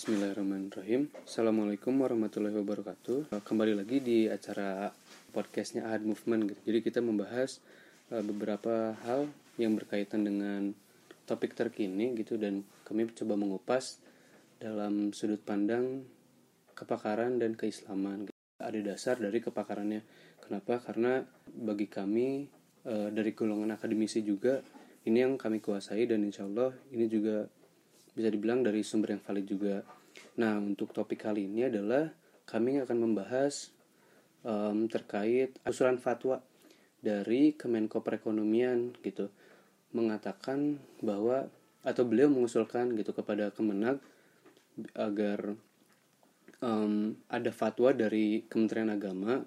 Bismillahirrahmanirrahim Assalamualaikum warahmatullahi wabarakatuh Kembali lagi di acara podcastnya Ahad Movement gitu. Jadi kita membahas uh, beberapa hal yang berkaitan dengan topik terkini gitu Dan kami coba mengupas dalam sudut pandang kepakaran dan keislaman gitu. Ada dasar dari kepakarannya Kenapa? Karena bagi kami uh, dari golongan akademisi juga Ini yang kami kuasai dan insya Allah ini juga bisa dibilang dari sumber yang valid juga. Nah, untuk topik kali ini adalah kami akan membahas um, terkait usulan fatwa dari Kemenko Perekonomian gitu mengatakan bahwa atau beliau mengusulkan gitu kepada Kemenag agar um, ada fatwa dari Kementerian Agama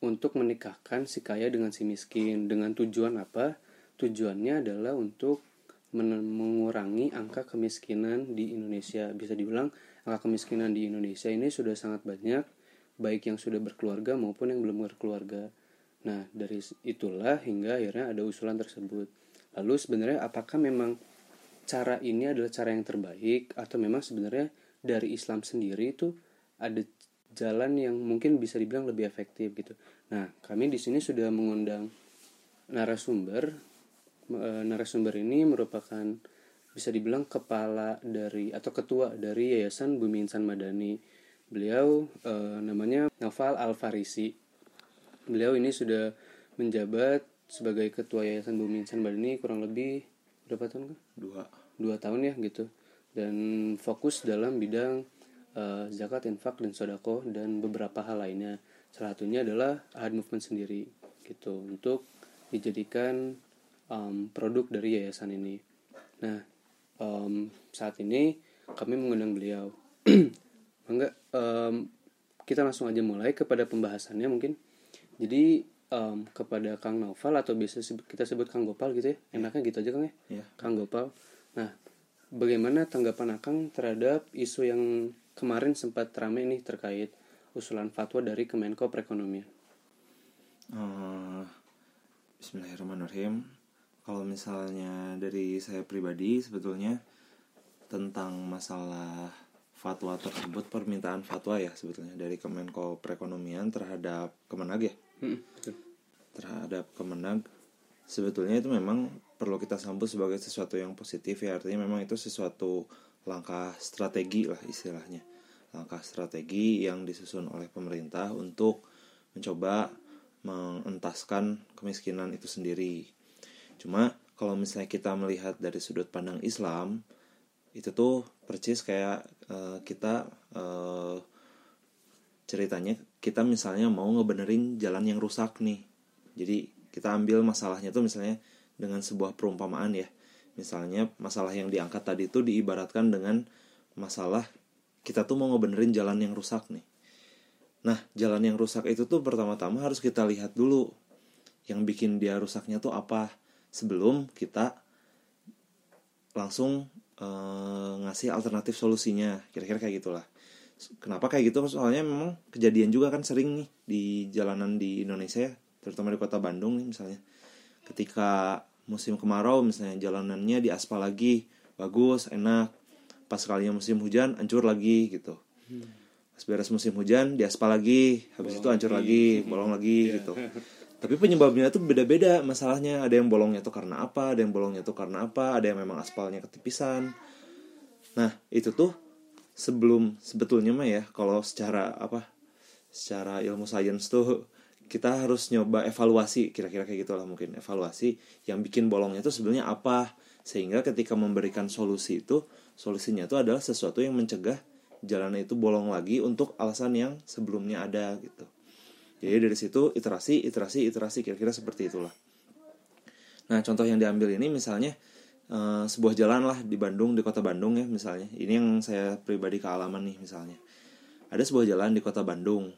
untuk menikahkan si kaya dengan si miskin dengan tujuan apa? Tujuannya adalah untuk mengurangi angka kemiskinan di Indonesia. Bisa dibilang angka kemiskinan di Indonesia ini sudah sangat banyak, baik yang sudah berkeluarga maupun yang belum berkeluarga. Nah, dari itulah hingga akhirnya ada usulan tersebut. Lalu sebenarnya apakah memang cara ini adalah cara yang terbaik atau memang sebenarnya dari Islam sendiri itu ada jalan yang mungkin bisa dibilang lebih efektif gitu. Nah, kami di sini sudah mengundang narasumber E, narasumber ini merupakan bisa dibilang kepala dari atau ketua dari Yayasan Bumi Insan Madani. Beliau e, namanya Noval Al Farisi. Beliau ini sudah menjabat sebagai ketua Yayasan Bumi Insan Madani kurang lebih berapa tahun kan? Dua. Dua tahun ya gitu. Dan fokus dalam bidang e, zakat, infak dan sodako dan beberapa hal lainnya. Salah satunya adalah Ahad Movement sendiri gitu untuk dijadikan um, produk dari yayasan ini. Nah, um, saat ini kami mengundang beliau. Enggak, um, kita langsung aja mulai kepada pembahasannya mungkin. Jadi um, kepada Kang Noval atau bisa kita sebut Kang Gopal gitu ya, enaknya gitu aja Kang ya, yeah. Kang Gopal. Nah, bagaimana tanggapan Akang terhadap isu yang kemarin sempat ramai nih terkait usulan fatwa dari Kemenko Perekonomian? Uh, Bismillahirrahmanirrahim kalau misalnya dari saya pribadi sebetulnya tentang masalah fatwa tersebut permintaan fatwa ya sebetulnya dari Kemenko Perekonomian terhadap Kemenag ya? Hmm, terhadap Kemenag. Sebetulnya itu memang perlu kita sambut sebagai sesuatu yang positif ya. Artinya memang itu sesuatu langkah strategi lah istilahnya. Langkah strategi yang disusun oleh pemerintah untuk mencoba mengentaskan kemiskinan itu sendiri Cuma kalau misalnya kita melihat dari sudut pandang Islam itu tuh percis kayak uh, kita uh, ceritanya kita misalnya mau ngebenerin jalan yang rusak nih. Jadi kita ambil masalahnya tuh misalnya dengan sebuah perumpamaan ya. Misalnya masalah yang diangkat tadi tuh diibaratkan dengan masalah kita tuh mau ngebenerin jalan yang rusak nih. Nah, jalan yang rusak itu tuh pertama-tama harus kita lihat dulu yang bikin dia rusaknya tuh apa sebelum kita langsung uh, ngasih alternatif solusinya. Kira-kira kayak gitulah. Kenapa kayak gitu? Soalnya memang kejadian juga kan sering nih di jalanan di Indonesia ya. Terutama di kota Bandung nih misalnya. Ketika musim kemarau misalnya jalanannya di aspal lagi. Bagus enak. Pas kalinya musim hujan hancur lagi gitu. Pas beres musim hujan di aspal lagi. Habis bolong itu hancur lagi, lagi. bolong lagi yeah. gitu tapi penyebabnya itu beda-beda. Masalahnya ada yang bolongnya itu karena apa ada yang bolongnya itu karena apa ada yang memang aspalnya ketipisan. Nah itu tuh sebelum sebetulnya mah ya kalau secara apa secara ilmu sains tuh kita harus nyoba evaluasi kira-kira kayak gitulah mungkin evaluasi yang bikin bolongnya itu sebenarnya apa. Sehingga ketika memberikan solusi itu solusinya itu adalah sesuatu yang mencegah jalan itu bolong lagi untuk alasan yang sebelumnya ada gitu jadi dari situ iterasi, iterasi, iterasi kira-kira seperti itulah. Nah contoh yang diambil ini misalnya uh, sebuah jalan lah di Bandung, di kota Bandung ya misalnya. Ini yang saya pribadi kealaman nih misalnya. Ada sebuah jalan di kota Bandung.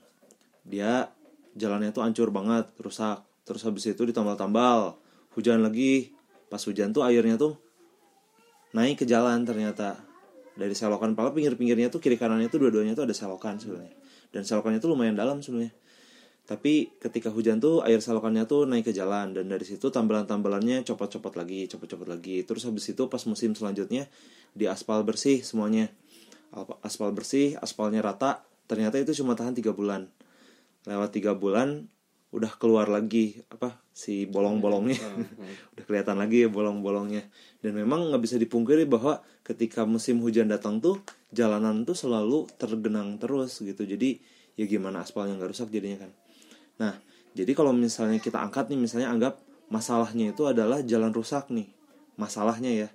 Dia jalannya tuh hancur banget, rusak. Terus habis itu ditambal-tambal, hujan lagi. Pas hujan tuh airnya tuh naik ke jalan ternyata dari selokan pala pinggir-pinggirnya tuh kiri kanannya tuh dua-duanya tuh ada selokan sebenarnya dan selokannya tuh lumayan dalam sebenarnya tapi ketika hujan tuh air selokannya tuh naik ke jalan. Dan dari situ tambalan-tambalannya copot-copot lagi, copot-copot lagi. Terus habis itu pas musim selanjutnya di aspal bersih semuanya. Aspal bersih aspalnya rata. Ternyata itu cuma tahan tiga bulan. Lewat tiga bulan udah keluar lagi apa si bolong-bolongnya. Udah kelihatan lagi ya bolong-bolongnya. Dan memang nggak bisa dipungkiri bahwa ketika musim hujan datang tuh jalanan tuh selalu tergenang terus gitu. Jadi ya gimana aspalnya nggak rusak jadinya kan nah jadi kalau misalnya kita angkat nih misalnya anggap masalahnya itu adalah jalan rusak nih masalahnya ya.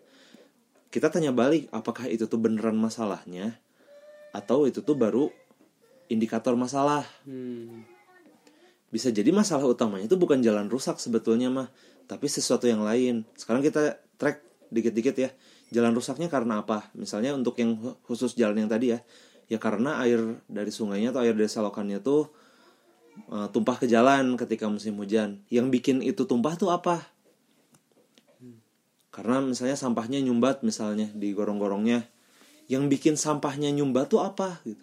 Kita tanya balik apakah itu tuh beneran masalahnya atau itu tuh baru indikator masalah? Hmm. bisa jadi masalah utamanya itu bukan jalan rusak sebetulnya mah tapi sesuatu yang lain. Sekarang kita track dikit-dikit ya jalan rusaknya karena apa? Misalnya untuk yang hu- khusus jalan yang tadi ya ya karena air dari sungainya atau air dari selokannya tuh eh, tumpah ke jalan ketika musim hujan. Yang bikin itu tumpah tuh apa? Karena misalnya sampahnya nyumbat misalnya di gorong-gorongnya. Yang bikin sampahnya nyumbat tuh apa? Gitu.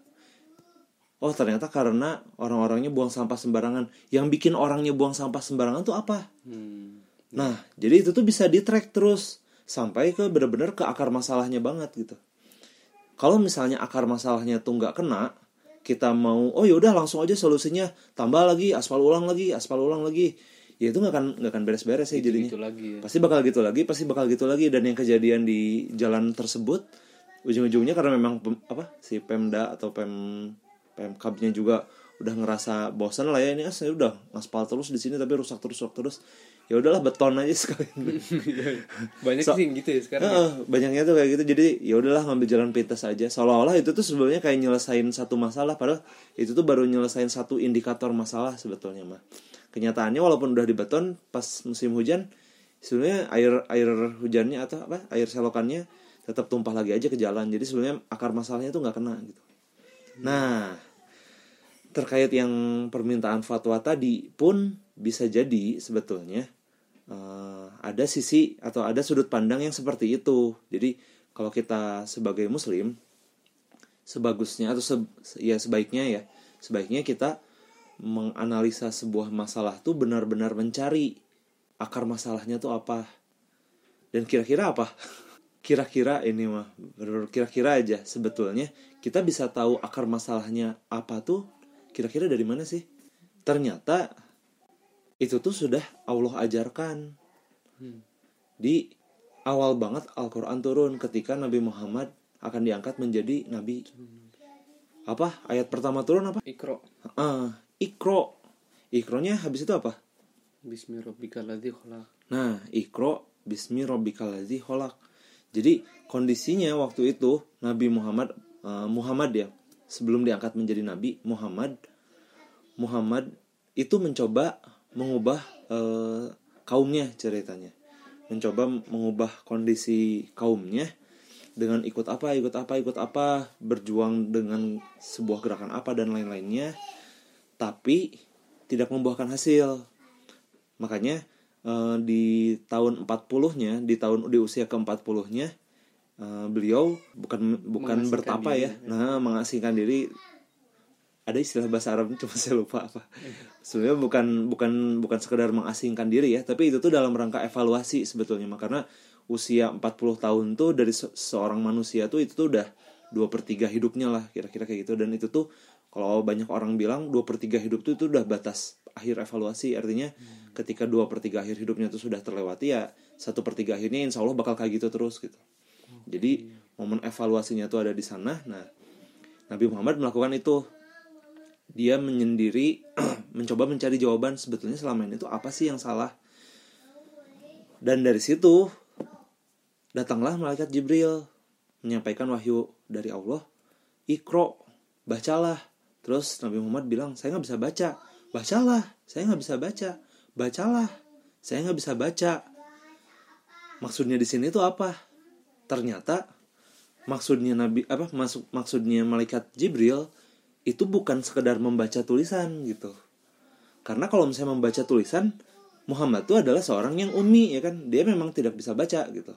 Oh ternyata karena orang-orangnya buang sampah sembarangan. Yang bikin orangnya buang sampah sembarangan tuh apa? Hmm. nah jadi itu tuh bisa di track terus sampai ke bener-bener ke akar masalahnya banget gitu. Kalau misalnya akar masalahnya tuh nggak kena kita mau oh yaudah langsung aja solusinya. Tambah lagi aspal ulang lagi aspal ulang lagi. Ya itu nggak akan nggak akan beres-beres ya jadinya. Gitu lagi ya. pasti bakal gitu lagi pasti bakal gitu lagi. Dan yang kejadian di jalan tersebut ujung-ujungnya karena memang pem- apa si pemda atau pem pemkabnya juga udah ngerasa bosan lah ya ini ah, saya udah ngaspal terus di sini tapi rusak terus rusak terus ya udahlah beton aja sekalian Banyak So- sih gitu ya sekarang. ya. Heeh, banyaknya tuh kayak gitu. Jadi ya udahlah ngambil jalan pintas aja. Seolah-olah itu tuh sebenarnya kayak nyelesain satu masalah padahal itu tuh baru nyelesain satu indikator masalah sebetulnya mah. Kenyataannya walaupun udah di beton pas musim hujan sebenarnya air air hujannya atau apa air selokannya tetap tumpah lagi aja ke jalan. Jadi sebenarnya akar masalahnya tuh nggak kena gitu. Nah terkait yang permintaan fatwa tadi pun bisa jadi sebetulnya eh, ada sisi atau ada sudut pandang yang seperti itu. Jadi kalau kita sebagai muslim sebagusnya atau se- ya sebaiknya ya sebaiknya kita menganalisa sebuah masalah tuh benar-benar mencari akar masalahnya tuh apa. Dan kira-kira apa? Kira-kira ini mah kira-kira aja sebetulnya. Kita bisa tahu akar masalahnya apa tuh? Kira-kira dari mana sih? Ternyata itu tuh sudah Allah ajarkan di awal banget Al-Quran turun ketika Nabi Muhammad akan diangkat menjadi Nabi apa ayat pertama turun apa Ikro. ah ikro ikronya habis itu apa Bismillahirrahmanirrahim. khalaq. Nah, Iqra bismi. Jadi kondisinya waktu itu Nabi Muhammad eh, Muhammad ya, sebelum diangkat menjadi nabi, Muhammad Muhammad itu mencoba mengubah eh, kaumnya ceritanya. Mencoba mengubah kondisi kaumnya dengan ikut apa, ikut apa, ikut apa, berjuang dengan sebuah gerakan apa dan lain-lainnya. Tapi tidak membuahkan hasil makanya eh, di tahun 40-nya di tahun di usia ke-40-nya eh, beliau bukan bukan bertapa diri, ya nah mengasingkan diri ada istilah bahasa Arab cuma saya lupa apa. Sebenarnya bukan bukan bukan sekedar mengasingkan diri ya tapi itu tuh dalam rangka evaluasi sebetulnya. Karena usia 40 tahun tuh dari se- seorang manusia tuh itu tuh udah dua per tiga hidupnya lah kira-kira kayak gitu. Dan itu tuh kalau banyak orang bilang dua per tiga hidup tuh itu udah batas akhir evaluasi. Artinya ketika dua per tiga akhir hidupnya tuh sudah terlewati ya satu per tiga akhirnya insya Allah bakal kayak gitu terus gitu. Jadi momen evaluasinya tuh ada di sana. Nah Nabi Muhammad melakukan itu dia menyendiri mencoba mencari jawaban sebetulnya selama ini tuh apa sih yang salah. Dan dari situ datanglah malaikat Jibril menyampaikan wahyu dari Allah ikro bacalah. Terus Nabi Muhammad bilang saya nggak bisa baca. Bacalah saya nggak bisa baca. Bacalah saya nggak bisa baca. Maksudnya di sini tuh apa? Ternyata maksudnya Nabi apa masuk maksudnya malaikat Jibril itu bukan sekedar membaca tulisan gitu. Karena kalau misalnya membaca tulisan Muhammad itu adalah seorang yang ummi ya kan? Dia memang tidak bisa baca gitu.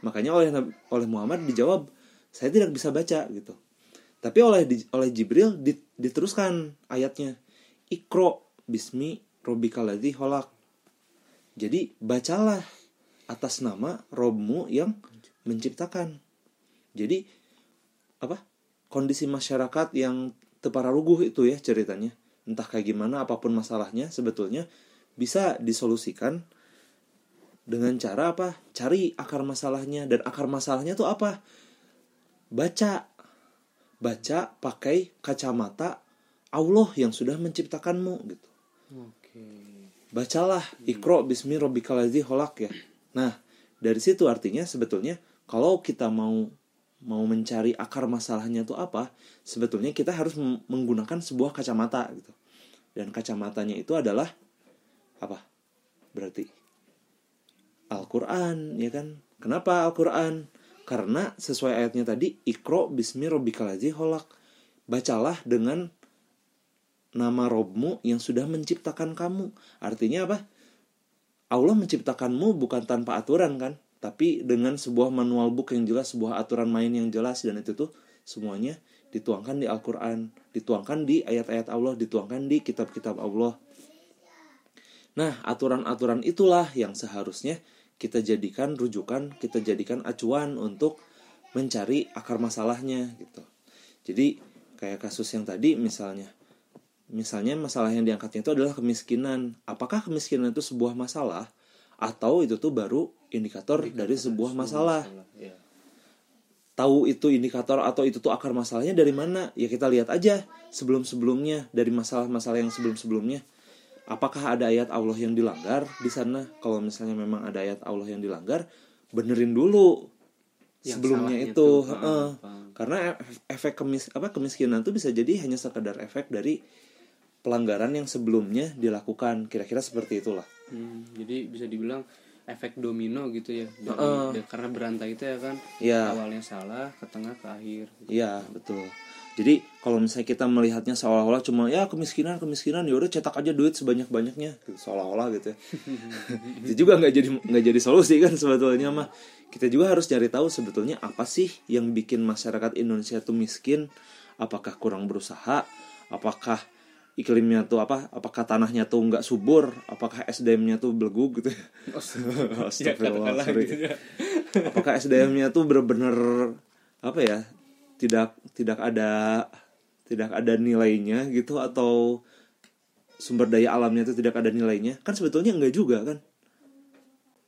Makanya oleh oleh Muhammad dijawab saya tidak bisa baca gitu. Tapi oleh oleh Jibril di- diteruskan ayatnya ikro bismi robikal ladzi khalaq. Jadi bacalah atas nama Robmu yang menciptakan. Jadi apa? Kondisi masyarakat yang tepararuguh itu ya ceritanya. Entah kayak gimana apa pun masalahnya sebetulnya bisa disolusikan dengan cara apa? Cari akar masalahnya. Dan akar masalahnya tuh apa? Baca. Baca pakai kacamata Allah yang sudah menciptakanmu gitu. Oke. bacalah ikro bismi robbikal ladzi khalaq ya. Nah dari situ artinya sebetulnya kalau kita mau mau mencari akar masalahnya itu apa sebetulnya kita harus menggunakan sebuah kacamata gitu. Dan kacamatanya itu adalah apa? Berarti Al-Quran ya kan? Kenapa Al-Quran? Karena sesuai ayatnya tadi ikro bismi robbikal ladzi khalaq. Bacalah dengan nama Robmu yang sudah menciptakan kamu. Artinya apa? Allah menciptakanmu bukan tanpa aturan kan tapi dengan sebuah manual book yang jelas sebuah aturan main yang jelas dan itu tuh semuanya dituangkan di Al-Quran dituangkan di ayat-ayat Allah dituangkan di kitab-kitab Allah. Nah aturan-aturan itulah yang seharusnya kita jadikan rujukan kita jadikan acuan untuk mencari akar masalahnya gitu. Jadi kayak kasus yang tadi misalnya misalnya masalah yang diangkatnya itu adalah kemiskinan. Apakah kemiskinan itu sebuah masalah atau itu tuh baru indikator dari sebuah masalah. ya. tahu itu indikator atau itu tuh akar masalahnya dari mana? Ya kita lihat aja sebelum sebelumnya dari masalah-masalah yang sebelum sebelumnya apakah ada ayat Allah yang dilanggar di sana? Kalau misalnya memang ada ayat Allah yang dilanggar benerin dulu Yang sebelumnya itu paham. karena efek kemis apa kemiskinan itu bisa jadi hanya sekedar efek dari pelanggaran yang sebelumnya dilakukan. Kira-kira seperti itulah. Hmm, jadi bisa dibilang efek domino gitu ya dari, Heeh. dari- karena berantai itu ya kan Iya. awalnya salah ke tengah ke akhir Iya betul. Jadi kalau misalnya kita melihatnya seolah-olah cuma ya kemiskinan kemiskinan ya udah cetak aja duit sebanyak banyaknya seolah-olah gitu ya. itu juga nggak jadi nggak jadi solusi kan sebetulnya mah. Kita juga harus cari tahu sebetulnya apa sih yang bikin masyarakat Indonesia itu miskin. Apakah kurang berusaha? Apakah iklimnya tuh apa? Apakah tanahnya tuh nggak subur? Apakah SDM-nya tuh belegu gitu? ya? Astagfirullah. katakanlah sorry. gitu ya. apakah SDM-nya tuh bener-bener apa ya tidak tidak ada tidak ada nilainya gitu atau sumber daya alamnya itu tidak ada nilainya kan sebetulnya enggak juga kan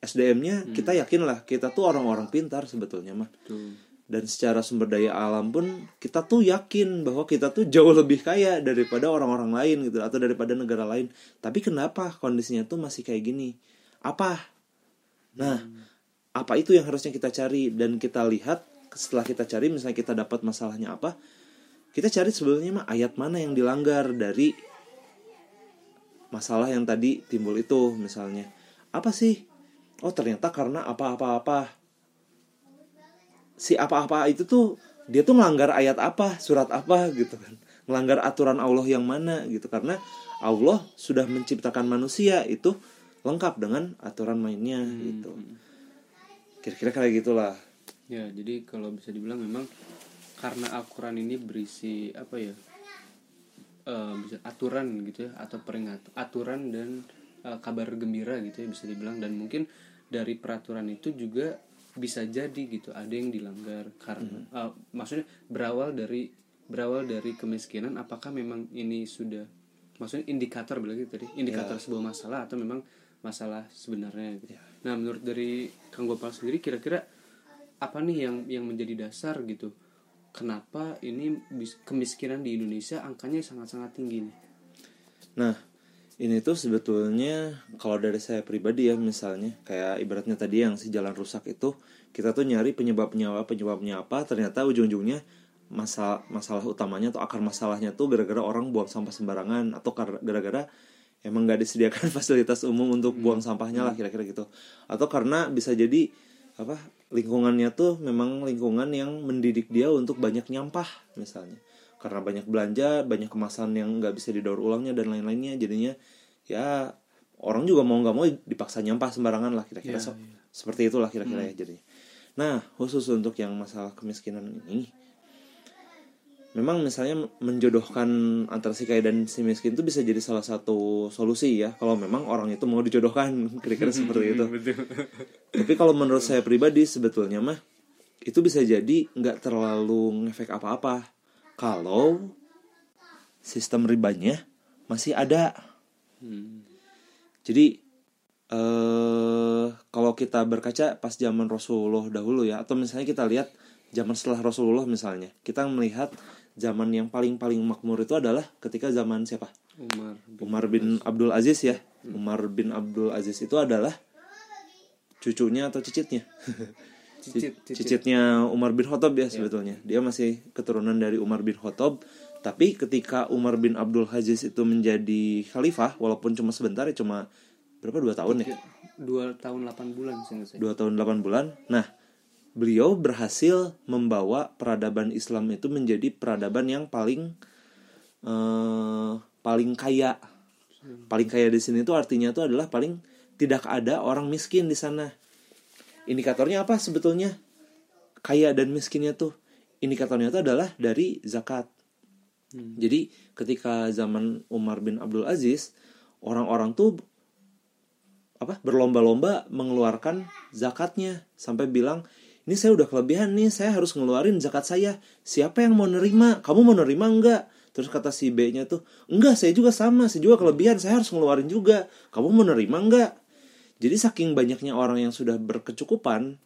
SDM-nya kita yakin lah kita tuh orang-orang pintar sebetulnya mah. Dan secara sumber daya alam pun kita tuh yakin bahwa kita tuh jauh lebih kaya daripada orang-orang lain gitu atau daripada negara lain. Tapi kenapa kondisinya tuh masih kayak gini? Apa? Nah apa itu yang harusnya kita cari? Dan kita lihat setelah kita cari misalnya kita dapat masalahnya apa kita cari sebenarnya mah ayat mana yang dilanggar dari masalah yang tadi timbul itu misalnya. Apa sih? Oh ternyata karena apa-apa-apa si apa-apa itu tuh dia tuh melanggar ayat apa surat apa gitu kan. Melanggar aturan Allah yang mana gitu. Karena Allah sudah menciptakan manusia itu lengkap dengan aturan mainnya gitu. Kira-kira kayak gitulah. Ya jadi kalau bisa dibilang memang karena Al-Quran ini berisi apa ya eh, bisa aturan gitu ya atau peringat aturan dan eh, kabar gembira gitu ya bisa dibilang. Dan mungkin dari peraturan itu juga bisa jadi gitu ada yang dilanggar karena eh, maksudnya berawal dari berawal dari kemiskinan apakah memang ini sudah maksudnya indikator bilang gitu tadi indikator sebuah masalah atau memang masalah sebenarnya gitu. nah menurut dari Kang Gopal sendiri kira-kira apa nih yang yang menjadi dasar gitu? Kenapa ini kemiskinan di Indonesia angkanya sangat-sangat tinggi nih? Nah, ini tuh sebetulnya kalau dari saya pribadi ya misalnya kayak ibaratnya tadi yang si jalan rusak itu kita tuh nyari penyebabnya apa penyebabnya apa ternyata ujung-ujungnya masalah masalah utamanya atau akar masalahnya tuh gara-gara orang buang sampah sembarangan atau gara-gara emang nggak disediakan fasilitas umum untuk buang sampahnya lah kira-kira gitu. Atau karena bisa jadi apa lingkungannya tuh memang lingkungan yang mendidik dia untuk banyak nyampah misalnya karena banyak belanja banyak kemasan yang nggak bisa didaur ulangnya dan lain-lainnya jadinya ya orang juga mau nggak mau dipaksa nyampah sembarangan lah kira-kira. Ya, so- ya. seperti itulah kira-kira ya jadinya. Nah khusus untuk yang masalah kemiskinan ini memang misalnya menjodohkan antara si kaya dan si miskin itu bisa jadi salah satu solusi ya kalau memang orang itu mau dijodohkan kira-kira seperti itu. Tapi kalau menurut saya pribadi sebetulnya mah itu bisa jadi nggak terlalu ngefek apa-apa kalau sistem ribanya masih ada. Hmm. Jadi eh kalau kita berkaca pas zaman Rasulullah dahulu ya atau misalnya kita lihat zaman setelah Rasulullah misalnya, kita melihat zaman yang paling-paling makmur itu adalah ketika zaman siapa? Umar bin Umar bin Abdul Aziz ya. Umar bin Abdul Aziz itu adalah cucunya atau cicitnya. Cicit, cicit. Cicitnya Umar bin Khattab ya sebetulnya. Dia masih keturunan dari Umar bin Khattab. Tapi ketika Umar bin Abdul Aziz itu menjadi khalifah, walaupun cuma sebentar ya cuma berapa dua tahun ya? dua tahun 8 bulan saya. Dua tahun delapan bulan. Nah, beliau berhasil membawa peradaban Islam itu menjadi peradaban yang paling eh, paling kaya. Paling kaya di sini itu artinya itu adalah paling tidak ada orang miskin di sana. Indikatornya apa sebetulnya? Kaya dan miskinnya tuh. Indikatornya itu adalah dari zakat. Jadi ketika zaman Umar bin Abdul Aziz, orang-orang tuh apa berlomba-lomba mengeluarkan zakatnya sampai bilang ini saya udah kelebihan nih saya harus ngeluarin zakat saya siapa yang mau nerima kamu mau nerima enggak terus kata si B nya tuh enggak saya juga sama saya juga kelebihan saya harus ngeluarin juga kamu mau nerima enggak jadi saking banyaknya orang yang sudah berkecukupan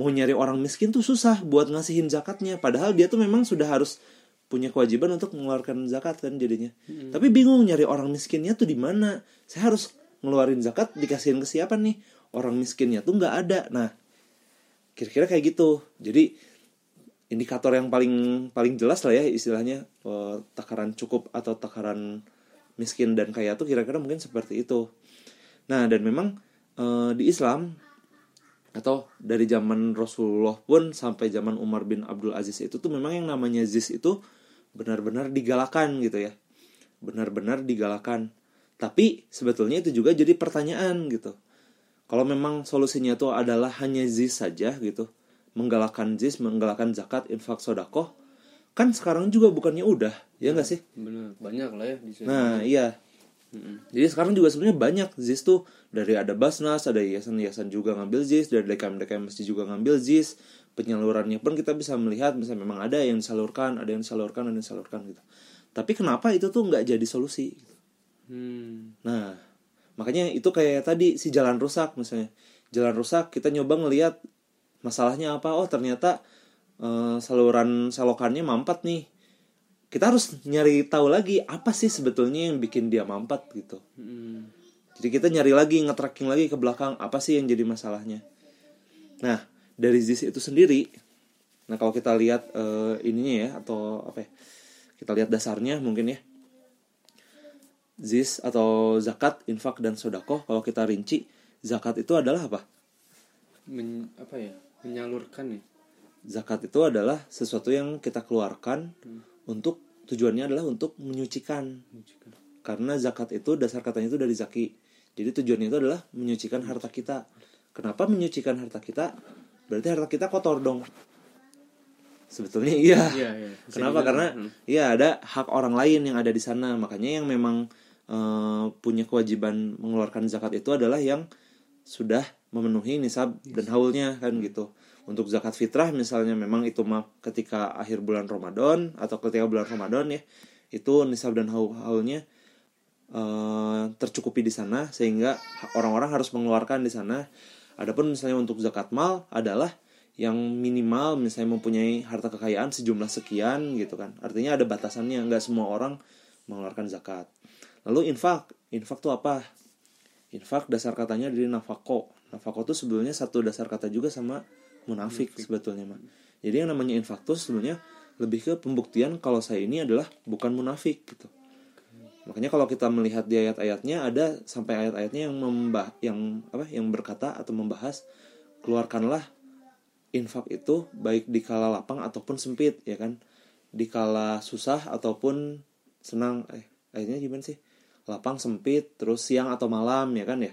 mau nyari orang miskin tuh susah buat ngasihin zakatnya. Padahal dia tuh memang sudah harus punya kewajiban untuk mengeluarkan zakat kan jadinya. Tapi bingung nyari orang miskinnya tuh di mana? Saya harus ngeluarin zakat dikasihin ke siapa nih? Orang miskinnya tuh nggak ada. Nah kira-kira kayak gitu. Jadi indikator yang paling paling jelas lah ya istilahnya eh, takaran cukup atau takaran miskin dan kaya tuh kira-kira mungkin seperti itu nah dan memang eh, di Islam atau dari zaman Rasulullah pun sampai zaman Umar bin Abdul Aziz itu tuh memang yang namanya Ziz itu benar-benar digalakan gitu ya. Benar-benar digalakan. Tapi sebetulnya itu juga jadi pertanyaan gitu. Kalau memang solusinya itu adalah hanya ziz saja gitu menggalakkan ziz menggalakkan zakat infak sodakoh kan sekarang juga bukannya udah ya nggak sih? Bener, banyak lah ya di sini. nah iya Mm-mm. jadi sekarang juga sebenarnya banyak ZIS tuh dari ada Basnas, ada yayasan-yayasan juga ngambil ZIS, dari DKM-DKM masjid juga ngambil ZIS. Penyalurannya pun kita bisa melihat misalnya memang ada yang disalurkan, ada yang disalurkan, ada yang disalurkan gitu. Tapi kenapa itu tuh nggak jadi solusi? Hmm. Nah, makanya itu kayak tadi si jalan rusak misalnya. Jalan rusak kita nyoba ngelihat masalahnya apa? Oh, ternyata eh, saluran selokannya mampet nih. Kita harus nyari tahu lagi apa sih sebetulnya yang bikin dia mampet gitu. Hmm. Jadi kita nyari lagi, nge-tracking lagi ke belakang apa sih yang jadi masalahnya. Nah, dari ZIS itu sendiri, nah kalau kita lihat eh, ininya ya atau apa ya? Kita lihat dasarnya mungkin ya. ZIS atau zakat, infak dan sodako kalau kita rinci, zakat itu adalah apa? Men- apa ya? Menyalurkan ya. Zakat itu adalah sesuatu yang kita keluarkan untuk tujuannya adalah untuk menyucikan. Karena zakat itu dasar katanya itu dari zaki. Jadi tujuannya itu adalah menyucikan harta kita. Kenapa menyucikan harta kita? Berarti harta kita kotor dong. Sebetulnya iya. Iya, iya. Bisa Kenapa? dibilang. Karena Hmm. iya ada hak orang lain yang ada di sana. Makanya yang memang eh, punya kewajiban mengeluarkan zakat itu adalah yang sudah memenuhi nisab dan haulnya kan gitu. Untuk zakat fitrah misalnya memang itu mah ketika akhir bulan Ramadan atau ketika bulan Ramadan ya itu nisab dan haul haulnya eh, tercukupi di sana sehingga orang-orang harus mengeluarkan di sana. Adapun misalnya untuk zakat mal adalah yang minimal misalnya mempunyai harta kekayaan sejumlah sekian gitu kan. Artinya ada batasannya, nggak semua orang mengeluarkan zakat. Lalu infak, infak tuh apa? Infak dasar katanya dari nafako. Nafako tuh sebenarnya satu dasar kata juga sama munafik sebetulnya mah. Jadi yang namanya infak tuh sebenarnya lebih ke pembuktian kalau saya ini adalah bukan munafik gitu. Makanya kalau kita melihat di ayat-ayatnya ada sampai ayat-ayatnya yang membah yang apa yang berkata atau membahas keluarkanlah infak itu baik di kala lapang ataupun sempit ya kan. Di kala susah ataupun senang eh ayatnya gimana sih? Lapang sempit terus siang atau malam ya kan ya.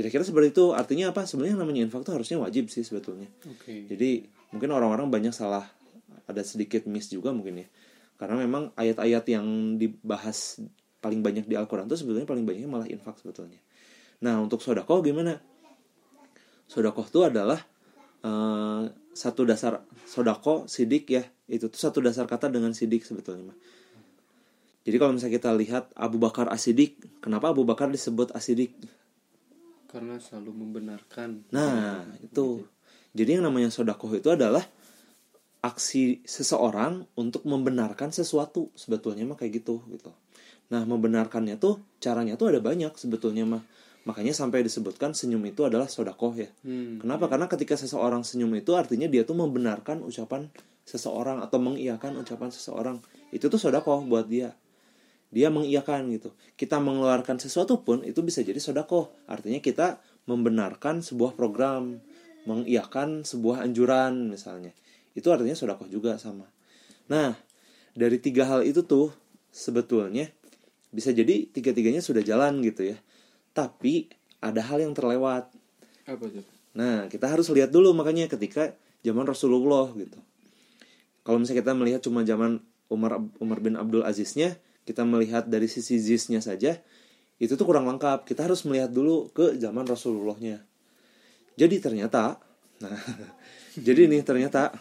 Kira-kira seperti itu artinya apa? Sebenarnya yang namanya infak itu harusnya wajib sih sebetulnya. Oke. Jadi mungkin orang-orang banyak salah ada sedikit miss juga mungkin ya. Karena memang ayat-ayat yang dibahas paling banyak di Al-Quran itu sebetulnya paling banyaknya malah infak sebetulnya. Nah untuk sodakoh gimana? Sodakoh itu adalah eh, satu dasar sodako sidik ya itu tuh satu dasar kata dengan sidik sebetulnya mah jadi kalau misalnya kita lihat Abu Bakar asidik kenapa Abu Bakar disebut asidik karena selalu membenarkan. Nah itu. Jadi yang namanya sodako itu adalah aksi seseorang untuk membenarkan sesuatu. Sebetulnya mah kayak gitu gitu. Nah membenarkannya tuh caranya tuh ada banyak sebetulnya mah. Makanya sampai disebutkan senyum itu adalah sodakoh ya. Hmm, kenapa? Karena ketika seseorang senyum itu artinya dia tuh membenarkan ucapan seseorang atau mengiyakan ucapan seseorang. Itu tuh sodakoh buat dia dia mengiyakan gitu. Kita mengeluarkan sesuatu pun itu bisa jadi sodakoh. Artinya kita membenarkan sebuah program mengiyakan sebuah anjuran misalnya. Itu artinya sodakoh juga sama. Nah dari tiga hal itu tuh sebetulnya bisa jadi tiga-tiganya sudah jalan gitu ya. Tapi ada hal yang terlewat. Apa tuh? Nah, kita harus lihat dulu makanya ketika zaman Rasulullah gitu. Kalau misalnya kita melihat cuma zaman Umar Umar bin Abdul Aziznya, kita melihat dari sisi zisnya saja, itu tuh kurang lengkap. Kita harus melihat dulu ke zaman Rasulullahnya. Jadi ternyata, nah, jadi nih ternyata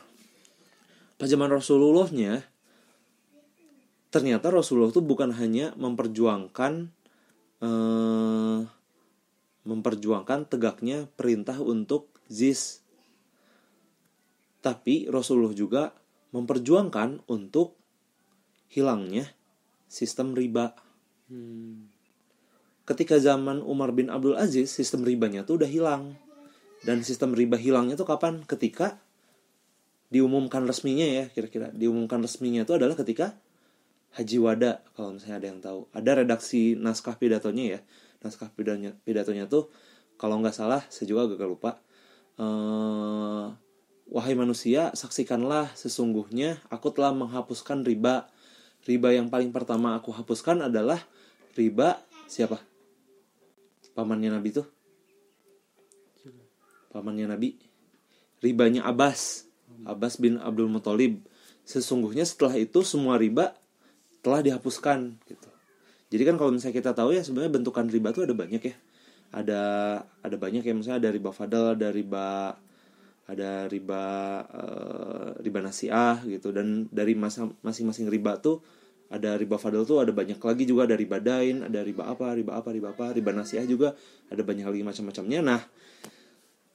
pas zaman Rasulullahnya, ternyata Rasulullah tuh bukan hanya memperjuangkan eh, memperjuangkan tegaknya perintah untuk zis. Tapi Rasulullah juga memperjuangkan untuk hilangnya sistem riba. Hmm, Ketika zaman Umar bin Abdul Aziz, sistem ribanya tuh udah hilang. Dan sistem riba hilangnya tuh kapan? Ketika diumumkan resminya ya, kira-kira diumumkan resminya itu adalah ketika Haji Wada, kalau misalnya ada yang tahu. Ada redaksi naskah pidatonya ya. Naskah pidatonya, pidatonya tuh kalau nggak salah, saya juga agak lupa. Eh, Wahai manusia, saksikanlah sesungguhnya aku telah menghapuskan riba. Riba yang paling pertama aku hapuskan adalah riba siapa? Pamannya Nabi tuh? Pamannya Nabi. Ribanya Abbas. Abbas bin Abdul Muthalib. Sesungguhnya setelah itu semua riba telah dihapuskan gitu. Jadi kan kalau misalnya kita tahu ya sebenarnya bentukan riba tuh ada banyak ya. Ada ada banyak ya misalnya ada riba fadl, ada riba ada riba eh, riba nasiah gitu dan dari masa masing-masing riba tuh ada riba fadl tuh ada banyak lagi juga ada riba dain, ada riba apa, riba apa, riba apa, riba nasiah juga ada banyak lagi macam-macamnya. Nah,